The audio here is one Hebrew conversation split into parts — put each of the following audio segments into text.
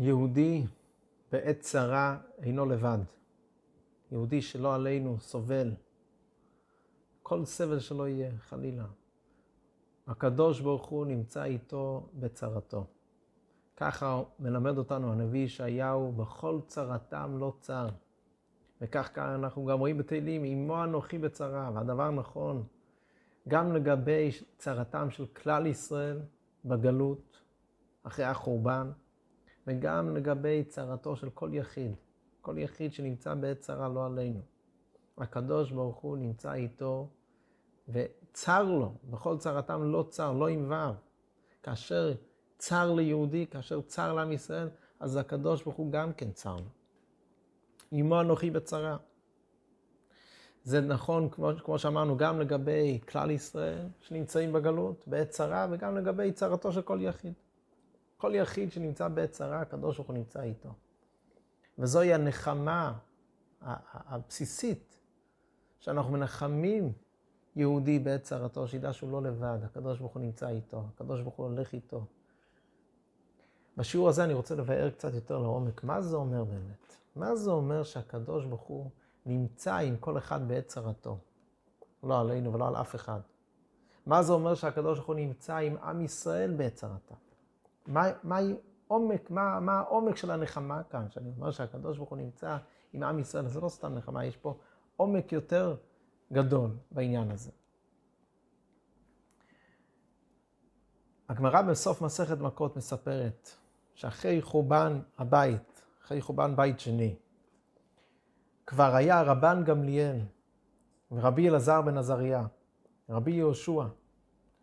יהודי בעת צרה אינו לבד. יהודי שלא עלינו סובל. כל סבל שלא יהיה, חלילה. הקדוש ברוך הוא נמצא איתו בצרתו. ככה מלמד אותנו הנביא ישעיהו, בכל צרתם לא צר. וכך כאן אנחנו גם רואים בתהילים, עמו אנוכי בצרה, והדבר נכון, גם לגבי צרתם של כלל ישראל בגלות, אחרי החורבן, וגם לגבי צרתו של כל יחיד, כל יחיד שנמצא בעת צרה לא עלינו. הקדוש ברוך הוא נמצא איתו, וצר לו, בכל צרתם לא צר, לא עם ו'. כאשר צר ליהודי, כאשר צר לעם ישראל, אז הקדוש ברוך הוא גם כן צר לו. עמו אנוכי בצרה. זה נכון, כמו, כמו שאמרנו, גם לגבי כלל ישראל שנמצאים בגלות, בעת צרה, וגם לגבי צרתו של כל יחיד. כל יחיד שנמצא בעת צרה, הקדוש ברוך הוא נמצא איתו. וזוהי הנחמה הבסיסית, שאנחנו מנחמים יהודי בעת צרתו, שידע שהוא לא לבד, הקדוש ברוך הוא נמצא איתו, הקדוש ברוך הוא הולך איתו. בשיעור הזה אני רוצה לבאר קצת יותר לעומק, מה זה אומר באמת? מה זה אומר שהקדוש ברוך הוא נמצא עם כל אחד בעת צרתו? לא עלינו ולא על אף אחד. מה זה אומר שהקדוש ברוך הוא נמצא עם עם ישראל בעת צרתם? מה, מה עומק, מה, מה העומק של הנחמה כאן? שאני אומר שהקדוש ברוך הוא נמצא עם עם ישראל, זה לא סתם נחמה, יש פה עומק יותר גדול בעניין הזה. הגמרא בסוף מסכת מכות מספרת שאחרי חורבן הבית, אחרי חורבן בית שני, כבר היה רבן גמליאל ורבי אלעזר בן עזריה, רבי יהושע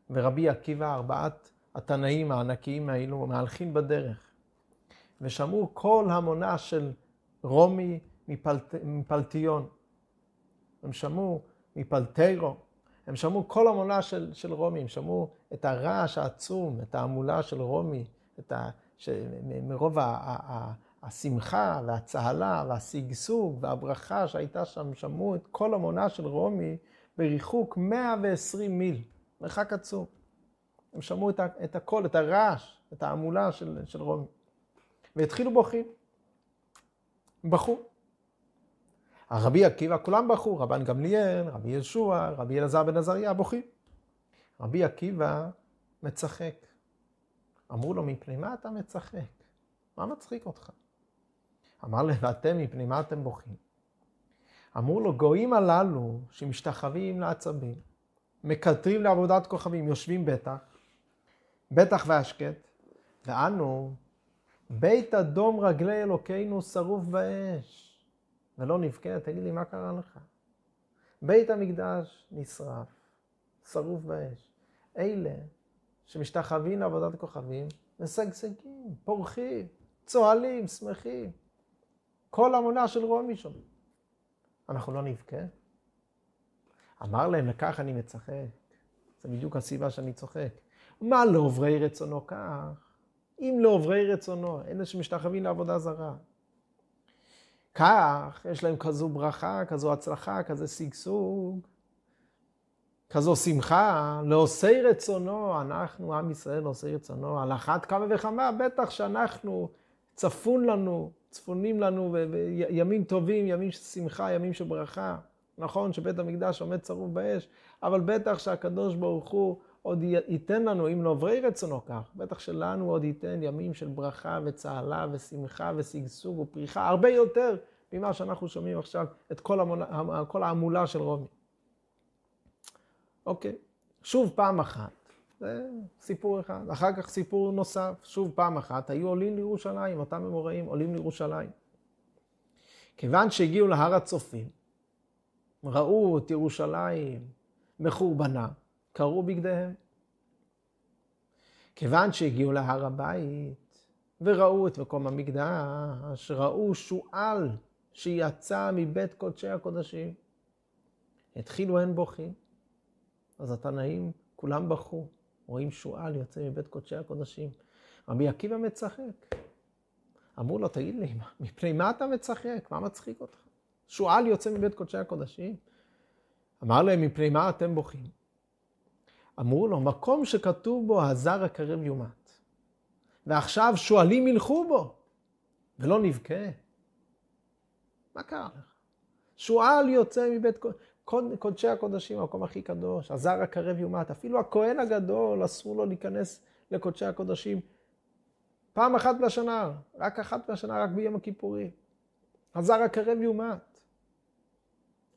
ורבי עקיבא, ארבעת התנאים הענקיים האלו, מהלכים בדרך, ושמעו כל המונה של רומי מפלט, מפלטיון. הם שמעו מפלטרו, הם שמעו כל המונה של, של רומי, הם שמעו את הרעש העצום, את ההמולה של רומי, את ה, ש, מרוב ה, ה, ה, השמחה והצהלה והשגשוג והברכה שהייתה שם, שמעו את כל המונה של רומי בריחוק 120 מיל, מרחק עצום. הם שמעו את, את הקול, את הרעש, את ההמולה של, של רומי. והתחילו בוכים. בכו. הרבי עקיבא, כולם בכו, רבן גמליאל, רבי ישוע, רבי אלעזר בן עזריה, בוכים. רבי עקיבא מצחק. אמרו לו, מפני מה אתה מצחק? מה מצחיק אותך? אמר להם, ואתם, מפני מה אתם בוכים? אמרו לו, גויים הללו שמשתחווים לעצבים, מקטרים לעבודת כוכבים, יושבים בטח, בטח והשקט, ואנו, בית אדום רגלי אלוקינו שרוף באש, ולא נבכה, תגיד לי, מה קרה לך? בית המקדש נשרף, שרוף באש. אלה שמשתחווים לעבודת הכוכבים, משגשגים, פורחים, צוהלים, שמחים. כל המונה של רומי שם. אנחנו לא נבכה? אמר להם, לכך אני מצחק. זה בדיוק הסיבה שאני צוחק. מה לעוברי רצונו כך? אם לעוברי רצונו, אלה שמשתחווים לעבודה זרה. כך, יש להם כזו ברכה, כזו הצלחה, כזה שגשוג, כזו שמחה, לעושי רצונו, אנחנו, עם ישראל, לעושי רצונו, על אחת כמה וכמה, בטח שאנחנו, צפון לנו, צפונים לנו, וימים טובים, ימים של שמחה, ימים של ברכה. נכון שבית המקדש עומד צרוף באש, אבל בטח שהקדוש ברוך הוא עוד ייתן לנו, אם לעוברי רצונו כך, בטח שלנו עוד ייתן ימים של ברכה וצהלה ושמחה ושגשוג ופריחה, הרבה יותר ממה שאנחנו שומעים עכשיו את כל, המונה, כל ההמולה של רומי. אוקיי, שוב פעם אחת, זה סיפור אחד. אחר כך סיפור נוסף, שוב פעם אחת, היו עולים לירושלים, אותם אמוראים עולים לירושלים. כיוון שהגיעו להר הצופים, ראו את ירושלים מחורבנה, קרעו בגדיהם. כיוון שהגיעו להר הבית וראו את מקום המקדש, ראו שועל שיצא מבית קודשי הקודשים. התחילו הן בוכים. אז התנאים כולם בכו, רואים שועל יוצא מבית קודשי הקודשים. רבי עקיבא מצחק. אמרו לו, תגיד לי, מפני מה אתה מצחק? מה מצחיק אותך? שועל יוצא מבית קודשי הקודשים? אמר להם, מפני מה אתם בוכים? אמרו לו, מקום שכתוב בו הזר הקרב יומת. ועכשיו שועלים ילכו בו. ולא נבכה? מה קרה לך? שועל יוצא מבית קודשי הקודשים, המקום הכי קדוש, הזר הקרב יומת, אפילו הכהן הגדול אסור לו להיכנס לקודשי הקודשים פעם אחת בשנה, רק אחת בשנה, רק ביום הכיפורים. הזר הקרב יומת.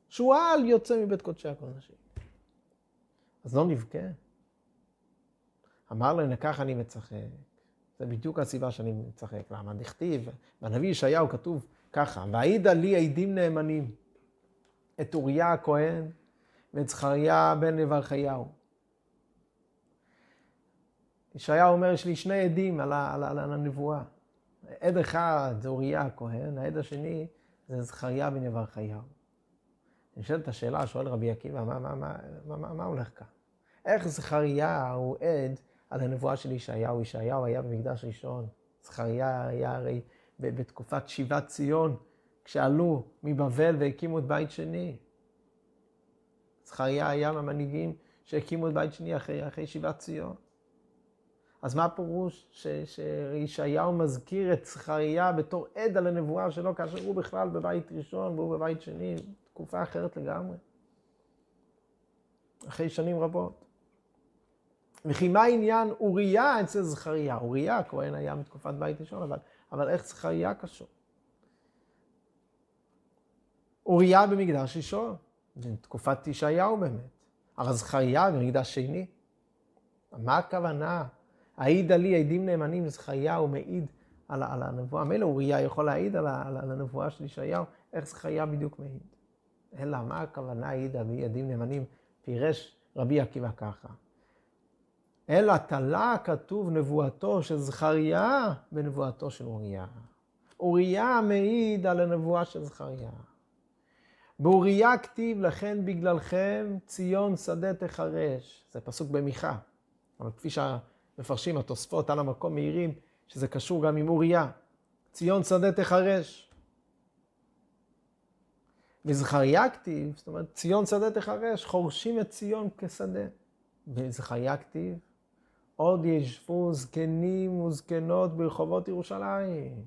שועל יוצא מבית קודשי הקודשים. אז לא נבכה. אמר להם, ככה אני מצחק. זה בדיוק הסיבה שאני מצחק. למה? דכתיב, בנביא ישעיהו כתוב ככה, והעידה לי עדים נאמנים, את אוריה הכהן ואת זכריה בן נברכיהו. ישעיהו אומר, יש לי שני עדים על, על, על, הנבואה. עד אחד זה אוריה הכהן, העד השני זה זכריה בן נברכיהו. נשאלת השאלה, שואל רבי עקיבא, מה, מה, מה, מה, מה, מה הולך כאן? איך זכריה הוא עד על הנבואה של ישעיהו? ישעיהו היה במקדש ראשון, זכריה היה הרי בתקופת שיבת ציון, כשעלו מבבל והקימו את בית שני. זכריה היה מהמנהיגים שהקימו את בית שני אחרי, אחרי שיבת ציון. אז מה הפירוש שישעיהו מזכיר את זכריה בתור עד על הנבואה שלו, כאשר הוא בכלל בבית ראשון והוא בבית שני, תקופה אחרת לגמרי. אחרי שנים רבות. וכי מה עניין אוריה אצל זכריה? אוריה, הכהן היה מתקופת בית ראשון, אבל, אבל איך זכריה קשור? אוריה במקדש ראשון, בתקופת ישעיהו באמת. אבל זכריה במקדש שני. מה הכוונה? העידה לי עדים נאמנים, זכריה מעיד על, על הנבואה. מילא אוריה יכול להעיד על, על, על הנבואה של ישעיהו, איך זכריה בדיוק מעיד. אלא מה הכוונה העידה לי עדים נאמנים? פירש רבי עקיבא ככה. אלא תלה כתוב נבואתו של זכריה בנבואתו של אוריה. אוריה מעיד על הנבואה של זכריה. באוריה כתיב לכן בגללכם ציון שדה תחרש. זה פסוק במיכה. אבל כפי שהמפרשים, התוספות על המקום מעירים, שזה קשור גם עם אוריה. ציון שדה תחרש. בזכריה כתיב, זאת אומרת, ציון שדה תחרש, חורשים את ציון כשדה. בזכריה כתיב, עוד ישבו זקנים וזקנות ברחובות ירושלים.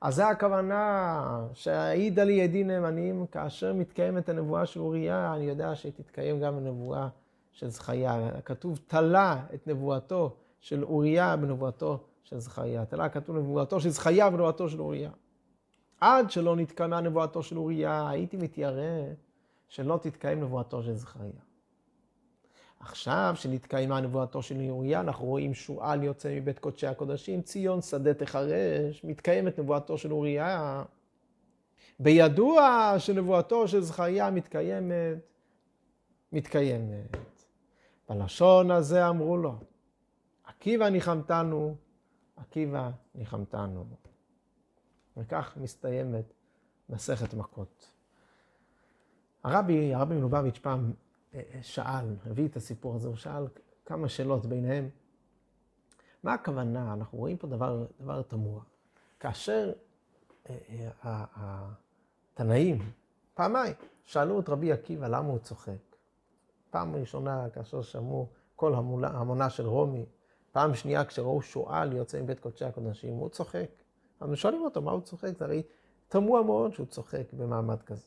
אז זה הכוונה, שהעידה לי עדים נאמנים, כאשר מתקיימת הנבואה של אוריה, אני יודע שתתקיים גם הנבואה של זכריה. כתוב, תלה את נבואתו של אוריה בנבואתו של זכריה. תלה כתוב נבואתו של זכריה בנבואתו של אוריה. עד שלא נתקיימה נבואתו של אוריה, הייתי מתיירא שלא תתקיים נבואתו של זכריה. עכשיו שנתקיימה נבואתו של אוריה, אנחנו רואים שועל יוצא מבית קודשי הקודשים, ציון שדה תחרש, מתקיימת נבואתו של אוריה. בידוע שנבואתו של זכריה מתקיימת, מתקיימת. בלשון הזה אמרו לו, עקיבא ניחמתנו, עקיבא ניחמתנו. וכך מסתיימת מסכת מכות. הרבי, הרבי מלובביץ' פעם שאל, הביא את הסיפור הזה, הוא שאל כמה שאלות ביניהם. מה הכוונה? אנחנו רואים פה דבר, דבר תמוה. כאשר אה, אה, התנאים, פעמיים, שאלו את רבי עקיבא למה הוא צוחק. פעם ראשונה כאשר שמעו כל המולה, המונה של רומי, פעם שנייה כשראו שועל יוצא מבית קודשי הקודשים, הוא צוחק. אבל שואלים אותו מה הוא צוחק, זה הרי תמוה מאוד שהוא צוחק במעמד כזה.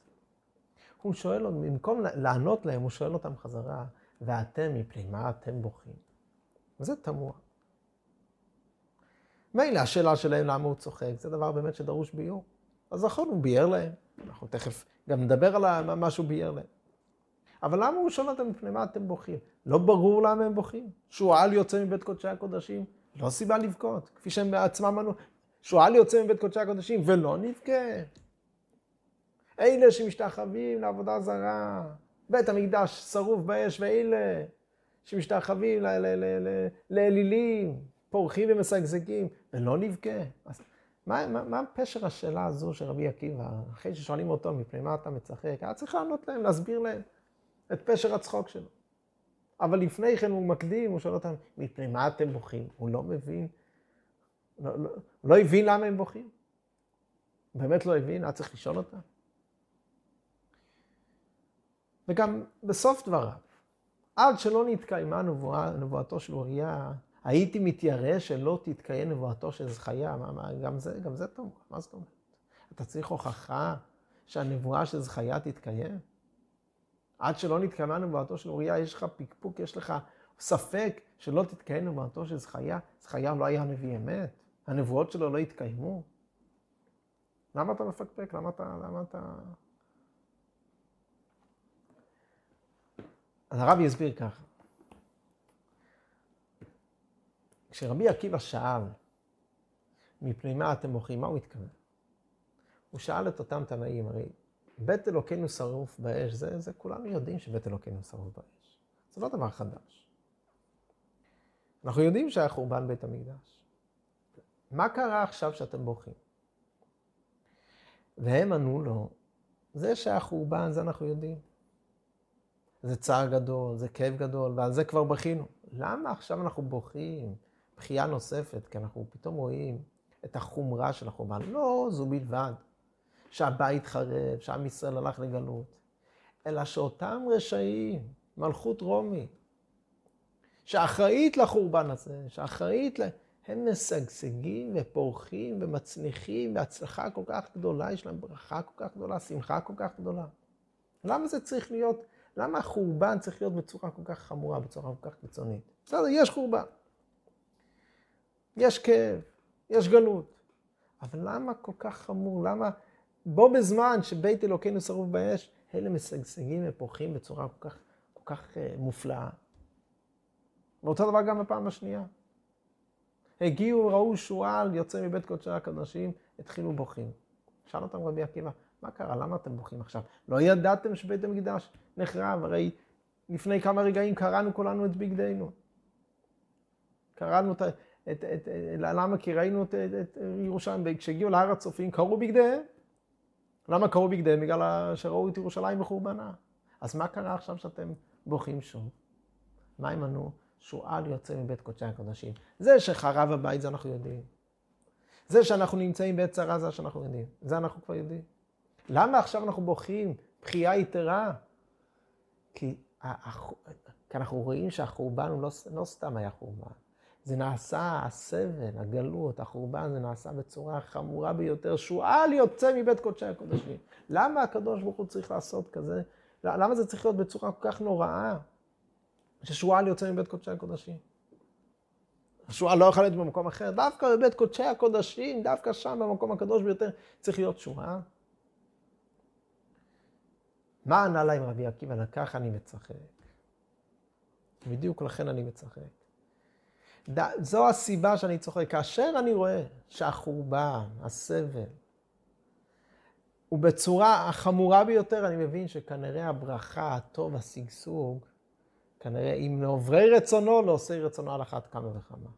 הוא שואל, במקום לענות להם, הוא שואל אותם חזרה, ואתם, מפני מה אתם בוכים? זה תמוה. מילא השאלה שלהם למה הוא צוחק, זה דבר באמת שדרוש ביור. אז נכון, הוא ביאר להם, אנחנו תכף גם נדבר על מה שהוא ביאר להם. אבל למה הוא שואל אותם מפני מה אתם בוכים? לא ברור למה הם בוכים. שועל יוצא מבית קודשי הקודשים, לא סיבה לבכות, כפי שהם בעצמם ענו. שועל יוצא מבית קודשי הקודשים ולא נבכה. אלה שמשתחווים לעבודה זרה, בית המקדש שרוף באש, ואלה שמשתחווים לאלילים, פורחים ומשגשגים, ולא נבכה. אז מה, מה, מה פשר השאלה הזו של רבי עקיבא, אחרי ששואלים אותו מפני מה אתה מצחק, היה צריך לענות להם, להסביר להם את פשר הצחוק שלו. אבל לפני כן הוא מקדים, הוא שואל אותם, מפני מה אתם בוכים? הוא לא מבין, לא, לא, לא הבין למה הם בוכים. באמת לא הבין, היה צריך לשאול אותם. וגם בסוף דבריו, עד שלא נתקיימה נבואה, נבואתו של אוריה, הייתי מתיירא שלא תתקיים נבואתו של זכריה. מה, מה, גם זה, גם זה טוב, מה זאת אומרת? אתה צריך הוכחה שהנבואה של זכריה תתקיים? עד שלא נתקיימה נבואתו של אוריה, יש לך פקפוק, יש לך ספק שלא תתקיים נבואתו של זכריה? זכריה לא היה נביא אמת? הנבואות שלו לא התקיימו? למה אתה מפקפק? למה אתה... למה אתה... אז הרב יסביר ככה. כשרבי עקיבא שאל, מפני מה אתם בוכים, מה הוא התכוון? הוא שאל את אותם תנאים, הרי בית אלוקינו שרוף באש, זה, זה כולנו יודעים שבית אלוקינו שרוף באש. זה לא דבר חדש. אנחנו יודעים שהיה חורבן בית המקדש. מה קרה עכשיו שאתם בוכים? והם ענו לו, זה שהיה חורבן, זה אנחנו יודעים. זה צער גדול, זה כאב גדול, ועל זה כבר בכינו. למה עכשיו אנחנו בוכים? בכייה נוספת, כי אנחנו פתאום רואים את החומרה של החורבן. לא זו בלבד, שהבית חרב, שעם ישראל הלך לגלות, אלא שאותם רשעים, מלכות רומי, שאחראית לחורבן הזה, שאחראית, ל... הם משגשגים ופורחים ומצליחים בהצלחה כל כך גדולה, יש להם ברכה כל כך גדולה, שמחה כל כך גדולה. למה זה צריך להיות, למה החורבן צריך להיות בצורה כל כך חמורה, בצורה כל כך קיצונית? בסדר, יש חורבן. יש כאב, יש גלות. אבל למה כל כך חמור? למה בו בזמן שבית אלוקינו שרוף באש, אלה משגשגים ופורחים בצורה כל כך, כל כך uh, מופלאה. ואותו דבר גם בפעם השנייה. הגיעו, ראו שועל יוצא מבית קודשי הקדושים, התחילו בוכים. שאל אותם רבי עקיבא, מה קרה? למה אתם בוכים עכשיו? לא ידעתם שבית המקדש נחרב? הרי לפני כמה רגעים קראנו כולנו את בגדינו. קראנו את, את, את, למה? כי ראינו את, את, את ירושלים, כשהגיעו להר הצופים, קראו בגדיהם. למה קראו בגדיהם? בגלל שראו את ירושלים בחורבנה. אז מה קרה עכשיו שאתם בוכים שוב? מה הם ענו? שועל יוצא מבית קודשי הקודשים. זה שחרב הבית, זה אנחנו יודעים. זה שאנחנו נמצאים בעת צרה, זה שאנחנו יודעים. זה אנחנו כבר יודעים. למה עכשיו אנחנו בוכים? בכייה יתרה? כי, כי אנחנו רואים שהחורבן הוא לא, לא סתם היה חורבן. זה נעשה, הסבל, הגלות, החורבן, זה נעשה בצורה חמורה ביותר. שועל יוצא מבית קודשי הקודשים. למה הקדוש ברוך הוא צריך לעשות כזה? למה זה צריך להיות בצורה כל כך נוראה? ששועל יוצא מבית קודשי הקודשים. השועל לא יכול להיות במקום אחר, דווקא בבית קודשי הקודשים, דווקא שם במקום הקדוש ביותר, צריך להיות שועל. מה ענה להם רבי עקיבא? לכך אני מצחק. בדיוק לכן אני מצחק. זו הסיבה שאני צוחק. כאשר אני רואה שהחורבן, הסבל, ובצורה החמורה ביותר, אני מבין שכנראה הברכה, הטוב, השגשוג, כנראה אם לעוברי רצונו, לעושי רצונו על אחת כמה וכמה.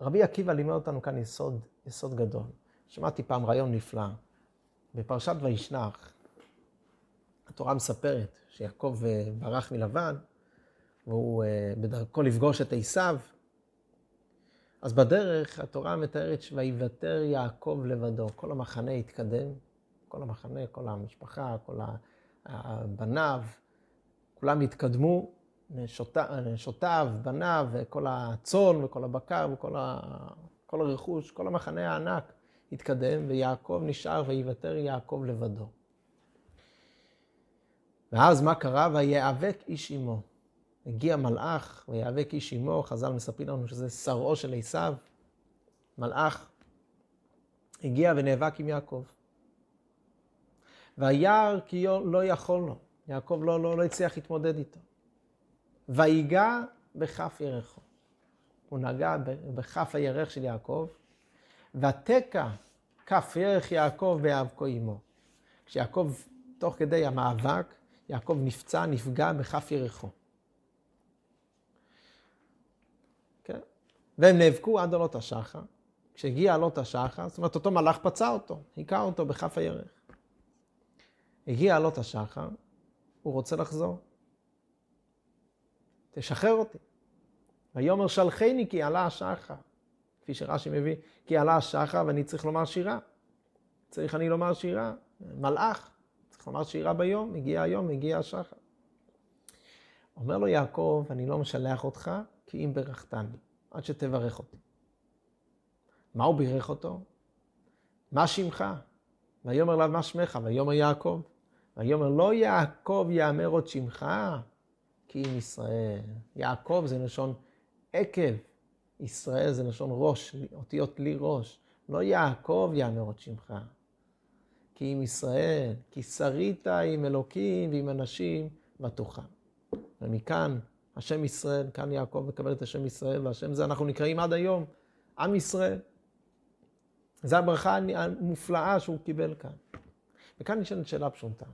רבי עקיבא לימד אותנו כאן יסוד, יסוד גדול. שמעתי פעם רעיון נפלא. בפרשת וישנח, התורה מספרת שיעקב אה, ברח מלבן, והוא אה, בדרכו לפגוש את עשיו. אז בדרך התורה מתארת שויוותר יעקב לבדו. כל המחנה התקדם, כל המחנה, כל המשפחה, כל הבניו, כולם התקדמו, נשותיו, בניו, וכל הצאן וכל הבקר וכל ה... כל הרכוש, כל המחנה הענק התקדם, ויעקב נשאר ויוותר יעקב לבדו. ואז מה קרה? ויאבק איש עמו. הגיע מלאך ויאבק איש עמו, חז"ל מספרים לנו שזה שרעו של עשיו. מלאך הגיע ונאבק עם יעקב. וירא כי לא יכול לו. יעקב לא, לא, לא הצליח להתמודד איתו. ויגע בכף ירחו. הוא נגע בכף הירך של יעקב, ותקע כף ירך יעקב באבקו עמו. כשיעקב, תוך כדי המאבק, יעקב נפצע, נפגע בכף ירחו. כן? והם נאבקו עד עלות השחר. כשהגיע עלות השחר, זאת אומרת, אותו מלאך פצע אותו, היכה אותו בכף הירך. הגיע עלות השחר, הוא רוצה לחזור. תשחרר אותי. ויאמר שלחני כי עלה השחר. כפי שרש"י מביא, כי עלה השחר ואני צריך לומר שירה. צריך אני לומר שירה. מלאך, צריך לומר שירה ביום, הגיע היום, הגיע השחר. אומר לו יעקב, אני לא משלח אותך, כי אם ברכתני, עד שתברך אותי. מה הוא בירך אותו? מה שמך? ויאמר לה מה שמך? ויאמר יעקב. ויאמר לא יעקב יאמר עוד שמך, כי אם ישראל. יעקב זה לשון עקב, ישראל זה לשון ראש, אותיות לי ראש. לא יעקב יאמר עוד שמך. כי אם ישראל, כי שרית עם אלוקים ועם אנשים ותוכל. ומכאן השם ישראל, כאן יעקב מקבל את השם ישראל, והשם זה אנחנו נקראים עד היום עם ישראל. זו הברכה המופלאה שהוא קיבל כאן. וכאן נשאלת שאלה פשוטה.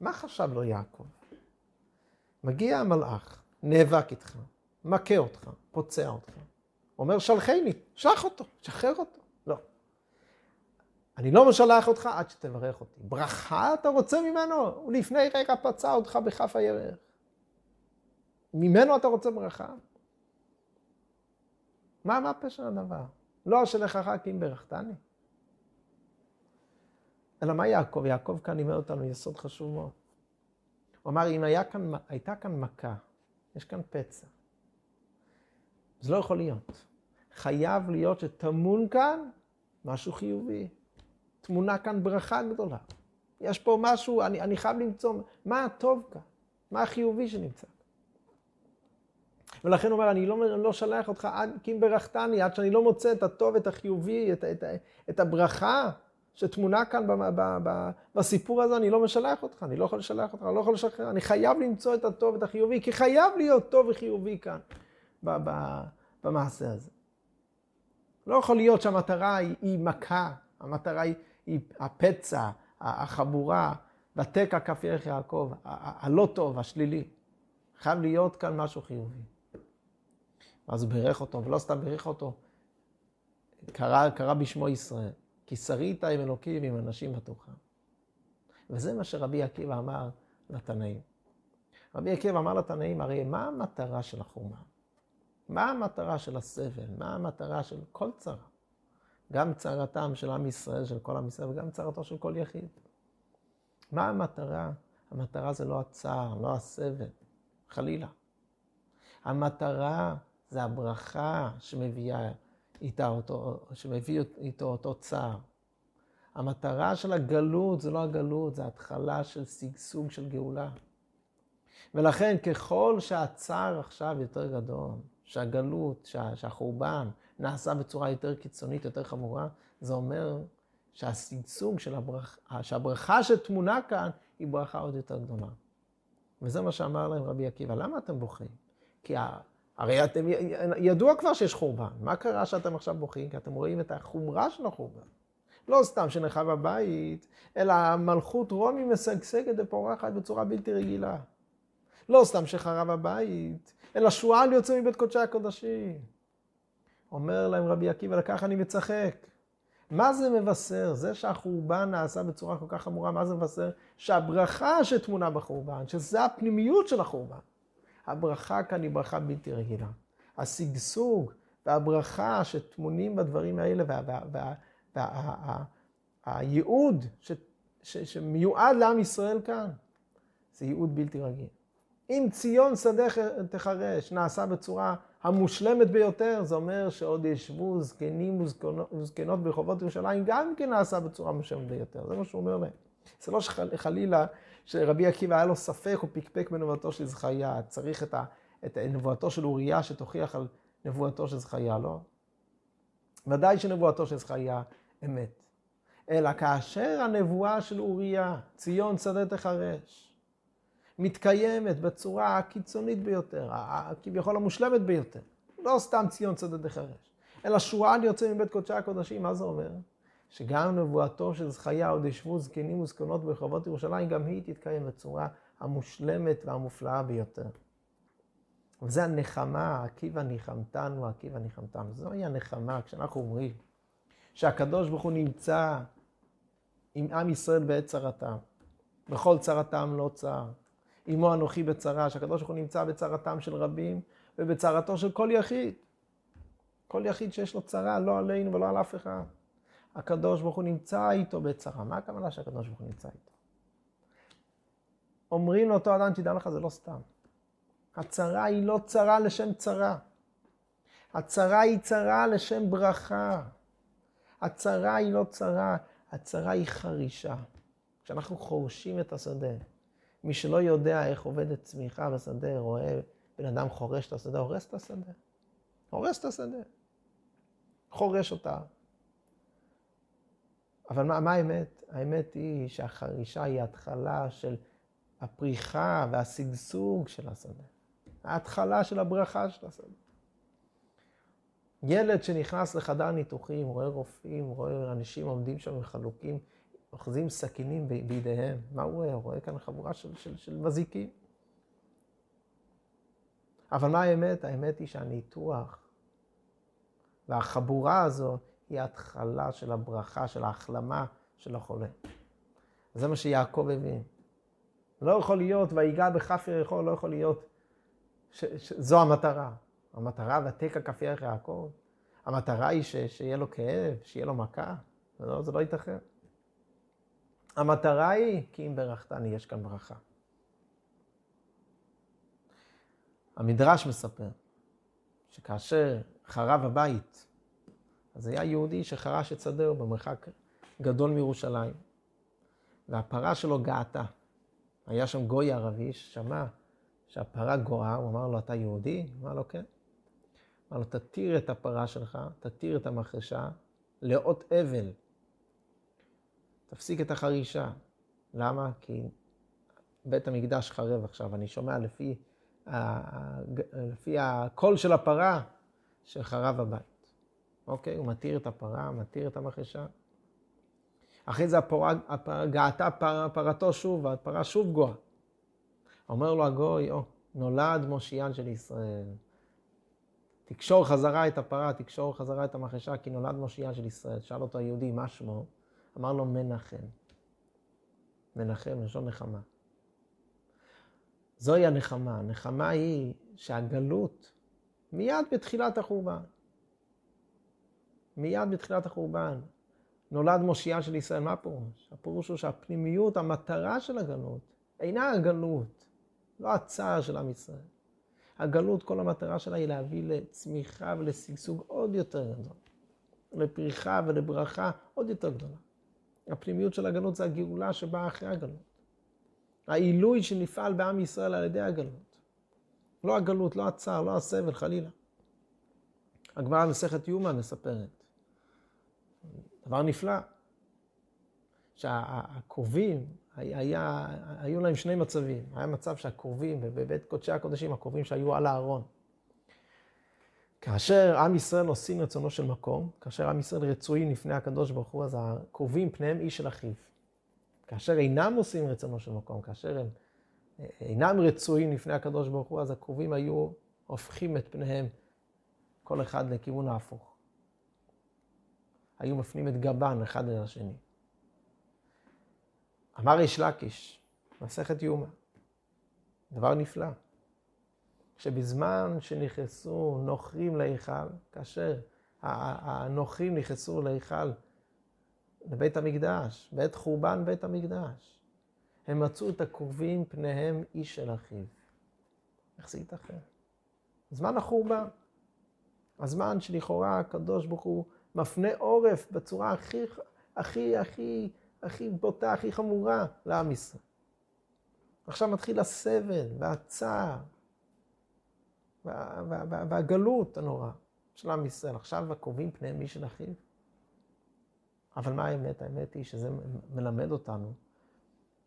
מה חשב לו יעקב? מגיע המלאך, נאבק איתך, מכה אותך, פוצע אותך. אומר שלחני, שלח אותו, שחרר אותו. לא. אני לא משלח אותך עד שתברך אותי. ברכה אתה רוצה ממנו? הוא לפני רגע פצע אותך בכף הירך. ממנו אתה רוצה ברכה? מה, מה פשר הדבר? לא אשלחך כי אם ברכתני. אלא מה יעקב? יעקב כאן לימד אותנו יסוד חשוב מאוד. הוא אמר, אם היה כאן, הייתה כאן מכה, יש כאן פצע, זה לא יכול להיות. חייב להיות שטמון כאן משהו חיובי. תמונה כאן ברכה גדולה. יש פה משהו, אני, אני חייב למצוא, מה הטוב כאן? מה החיובי שנמצא? ולכן הוא אומר, אני לא, לא שלח אותך עד כי אם ברכתני, עד שאני לא מוצא את הטוב, את החיובי, את, את, את הברכה שטמונה כאן ב, ב, ב, בסיפור הזה, אני לא משלח אותך, אני לא יכול לשלח אותך, אני לא יכול לשחרר, אני חייב למצוא את הטוב, את החיובי, כי חייב להיות טוב וחיובי כאן, ב, ב, במעשה הזה. לא יכול להיות שהמטרה היא, היא מכה, המטרה היא, היא הפצע, החבורה, ותקע כף ירך יעקב, הלא טוב, השלילי. חייב להיות כאן משהו חיובי. ואז הוא בירך אותו, ולא סתם בירך אותו, קרא, קרא בשמו ישראל, כי שרית עם אלוקים ועם אנשים בתוכה. וזה מה שרבי עקיבא אמר לתנאים. רבי עקיבא אמר לתנאים, הרי מה המטרה של החורמה? מה המטרה של הסבל? מה המטרה של כל צרה? גם צרתם של עם ישראל, של כל עם ישראל, וגם צרתו של כל יחיד. מה המטרה? המטרה זה לא הצער, לא הסבל, חלילה. המטרה זה הברכה שמביאה איתה אותו, שמביא איתו אותו צער. המטרה של הגלות זה לא הגלות, זה התחלה של שגשוג של גאולה. ולכן ככל שהצער עכשיו יותר גדול, שהגלות, שה, שהחורבן נעשה בצורה יותר קיצונית, יותר חמורה, זה אומר שהשגשוג של הברכה, שהברכה שטמונה כאן היא ברכה עוד יותר גדולה. וזה מה שאמר להם רבי עקיבא, למה אתם בוכים? כי הרי אתם, ידוע כבר שיש חורבן. מה קרה שאתם עכשיו בוכים? כי אתם רואים את החומרה של החורבן. לא סתם שנחב הבית, אלא מלכות רומי משגשגת ופורחת בצורה בלתי רגילה. לא סתם שחרב הבית, אלא שועל יוצא מבית קודשי הקודשים. אומר להם רבי עקיבא, לכך אני מצחק. מה זה מבשר? זה שהחורבן נעשה בצורה כל כך חמורה, מה זה מבשר? שהברכה שטמונה בחורבן, שזה הפנימיות של החורבן. הברכה כאן היא ברכה בלתי רגילה. השגשוג והברכה שטמונים בדברים האלה והייעוד שמיועד לעם ישראל כאן, זה ייעוד בלתי רגיל. אם ציון שדך תחרש נעשה בצורה המושלמת ביותר, זה אומר שעוד ישבו זקנים וזקנות ברחובות ירושלים, גם כן נעשה בצורה מושלמת ביותר. זה מה שהוא אומר להם. זה לא שחלילה שרבי עקיבא היה לו ספק או פקפק בנבואתו של זכריה, צריך את, ה, את נבואתו של אוריה שתוכיח על נבואתו של זכריה, לא? ודאי שנבואתו של זכריה אמת. אלא כאשר הנבואה של אוריה, ציון שדה תחרש, מתקיימת בצורה הקיצונית ביותר, כביכול המושלמת ביותר, לא סתם ציון שדה תחרש, אלא שועל יוצא מבית קודשי הקודשים, מה זה אומר? שגם נבואתו של זכריה עוד ישבו זקנים וזקנות ברחובות ירושלים, גם היא תתקיים בצורה המושלמת והמופלאה ביותר. וזה הנחמה, עקיבא ניחמתנו, עקיבא ניחמתנו. זוהי הנחמה, כשאנחנו אומרים שהקדוש ברוך הוא נמצא עם עם ישראל בעת צרתם. בכל צרתם לא צר. עמו אנוכי בצרה, שהקדוש ברוך הוא נמצא בצרתם של רבים ובצרתו של כל יחיד. כל יחיד שיש לו צרה, לא עלינו ולא על אף אחד. הקדוש ברוך הוא נמצא איתו בצרה. מה הכוונה שהקדוש ברוך הוא נמצא איתו? אומרים לאותו אדם, תדע לך, זה לא סתם. הצרה היא לא צרה לשם צרה. הצרה היא צרה לשם ברכה. הצרה היא לא צרה, הצרה היא חרישה. כשאנחנו חורשים את השדה, מי שלא יודע איך עובדת צמיחה בשדה, רואה בן אדם חורש את השדה, הורס את השדה. הורס את השדה. חורש אותה. אבל מה, מה האמת? האמת היא שהחרישה היא התחלה של הפריחה והשגשוג של השדה. ההתחלה של הברכה של השדה. ילד שנכנס לחדר ניתוחים, רואה רופאים, רואה אנשים עומדים שם וחלוקים, אוחזים סכינים בידיהם. מה הוא רואה? הוא רואה כאן חבורה של, של, של מזיקים. אבל מה האמת? האמת היא שהניתוח והחבורה הזו היא ההתחלה של הברכה, של ההחלמה של החולה. זה מה שיעקב הבין. לא יכול להיות, ויגע בכף יריחו, לא יכול להיות שזו המטרה. המטרה ותקע כף ירך יעקב. המטרה היא ש, שיהיה לו כאב, שיהיה לו מכה. לא, זה לא ייתכן. המטרה היא, כי אם ברכתני, יש כאן ברכה. המדרש מספר שכאשר חרב הבית, אז היה יהודי שחרש את שדהו במרחק גדול מירושלים, והפרה שלו געתה. היה שם גוי ערבי ששמע שהפרה גואה, הוא אמר לו, אתה יהודי? אמר לו, כן. אמר לו, תתיר את הפרה שלך, תתיר את המחרשה, לאות אבל. תפסיק את החרישה. למה? כי בית המקדש חרב עכשיו. אני שומע לפי, לפי הקול של הפרה שחרב הבית. אוקיי? הוא מתיר את הפרה, מתיר את המחרשה. אחרי זה הפרה, הפרה, געתה פר, פרתו שוב, והפרה שוב גואה. אומר לו הגוי, או, נולד מושיען של ישראל. תקשור חזרה את הפרה, תקשור חזרה את המחרשה, כי נולד מושיען של ישראל. שאל אותו היהודי, מה שמו? אמר לו מנחם. מנחם, לשון נחמה. זוהי הנחמה. הנחמה היא שהגלות, מיד בתחילת החורבן, מיד בתחילת החורבן, נולד מושיעה של ישראל. מה הפירוש? הפירוש הוא שהפנימיות, המטרה של הגלות, אינה הגלות, לא הצער של עם ישראל. הגלות, כל המטרה שלה היא להביא לצמיחה ולשגשוג עוד יותר גדול. לפריחה ולברכה עוד יותר גדולה. הפנימיות של הגלות זה הגאולה שבאה אחרי הגלות. העילוי שנפעל בעם ישראל על ידי הגלות. לא הגלות, לא הצער, לא הסבל, חלילה. הגמרא במסכת יומא מספרת. דבר נפלא. שהקרובים, היה, היו להם שני מצבים. היה מצב שהקרובים, בבית קודשי הקודשים, הקרובים שהיו על הארון. כאשר עם ישראל עושים רצונו של מקום, כאשר עם ישראל רצויים לפני הקדוש ברוך הוא, אז הקרובים פניהם איש של אחיו. כאשר אינם עושים רצונו של מקום, כאשר הם אה, אינם רצויים לפני הקדוש ברוך הוא, אז הקרובים היו הופכים את פניהם, כל אחד לכיוון ההפוך. היו מפנים את גבן אחד אל השני. אמר איש לקיש, מסכת יומא, דבר נפלא. שבזמן שנכנסו נוכרים להיכל, כאשר הנוכרים נכנסו להיכל, לבית המקדש, בעת חורבן בית המקדש, הם מצאו את הקרובים פניהם איש של אחיו. איך זה ייתכן? זמן החורבן, הזמן שלכאורה הקדוש ברוך הוא מפנה עורף בצורה הכי, הכי, הכי, הכי בוטה, הכי חמורה לעם ישראל. עכשיו מתחיל הסבל והצער וה, וה, וה, והגלות הנורא של עם ישראל. עכשיו הקרובים פניהם מי של אחיו. אבל מה האמת? האמת היא שזה מלמד אותנו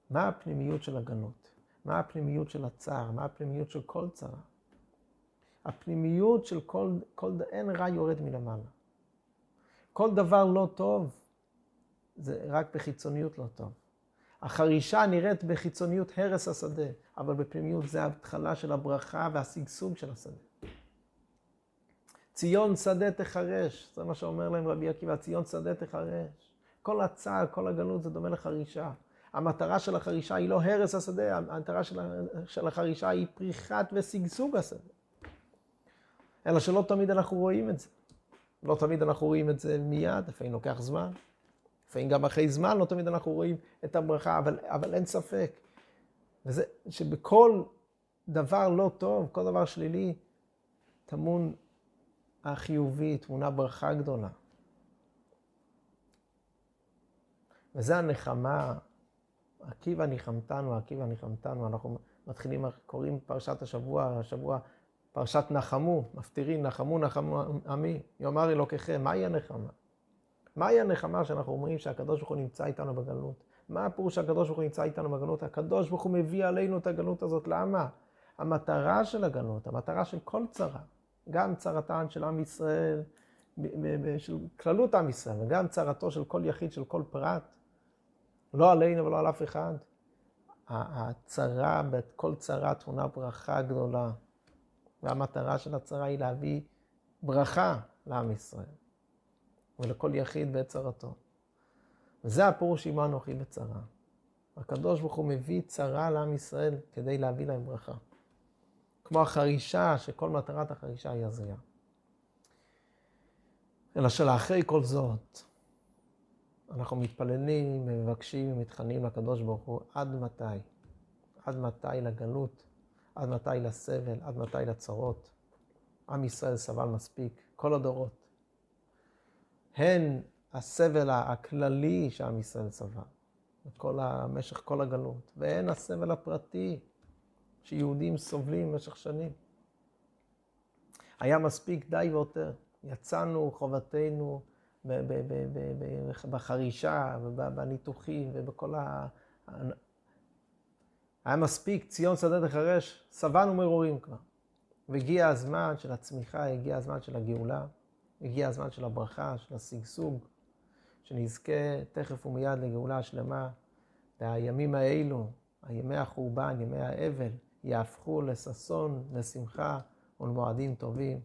מה הפנימיות של הגלות, מה הפנימיות של הצער, מה הפנימיות של כל צרה. הפנימיות של כל, כל אין רע יורד מלמעלה. כל דבר לא טוב, זה רק בחיצוניות לא טוב. החרישה נראית בחיצוניות הרס השדה, אבל בפנימיות זה ההתחלה של הברכה והשגשוג של השדה. ציון שדה תחרש, זה מה שאומר להם רבי עקיבא, ציון שדה תחרש. כל הצער, כל הגלות זה דומה לחרישה. המטרה של החרישה היא לא הרס השדה, המטרה של החרישה היא פריחת ושגשוג השדה. אלא שלא תמיד אנחנו רואים את זה. לא תמיד אנחנו רואים את זה מיד, לפעמים לוקח זמן. לפעמים גם אחרי זמן לא תמיד אנחנו רואים את הברכה, אבל, אבל אין ספק. וזה שבכל דבר לא טוב, כל דבר שלילי, טמון החיובי, תמונה ברכה גדולה. וזה הנחמה, עקיבא ניחמתנו, עקיבא ניחמתנו, אנחנו מתחילים, קוראים פרשת השבוע, השבוע, פרשת נחמו, מפטירים, נחמו, נחמו עמי, יאמר אלוקיכם, מהי הנחמה? מהי הנחמה שאנחנו אומרים שהקדוש ברוך הוא נמצא איתנו בגלות? מה הפירוש שהקדוש ברוך הוא נמצא איתנו בגלות? הקדוש ברוך הוא מביא עלינו את הגלות הזאת, למה? המטרה של הגלות, המטרה של כל צרה, גם צרתן של עם ישראל, של כללות עם ישראל, וגם צרתו של כל יחיד, של כל פרט, לא עלינו ולא על אף אחד. הצרה, כל צרה תמונה ברכה גדולה, והמטרה של הצרה היא להביא ברכה לעם ישראל, ולכל יחיד בעת צרתו. וזה הפירוש עמו אנוכי בצרה. הקדוש ברוך הוא מביא צרה לעם ישראל כדי להביא להם ברכה. כמו החרישה, שכל מטרת החרישה היא הזיה. אלא שלאחרי כל זאת, אנחנו מתפללים ומבקשים ומתחננים לקדוש ברוך הוא עד מתי? עד מתי לגלות? עד מתי לסבל? עד מתי לצרות? עם ישראל סבל מספיק, כל הדורות. הן הסבל הכללי שעם ישראל סבל, במשך כל הגלות, והן הסבל הפרטי שיהודים סובלים במשך שנים. היה מספיק די ויותר. יצאנו חובתנו בחרישה ובניתוחים ובכל. היה מספיק ציון שדה תחרש, שבענו מרורים כבר. והגיע הזמן של הצמיחה, הגיע הזמן של הגאולה, הגיע הזמן של הברכה, של השגשוג, שנזכה תכף ומיד לגאולה השלמה. והימים האלו, הימי החורבן, ימי האבל, יהפכו לששון, לשמחה ולמועדים טובים.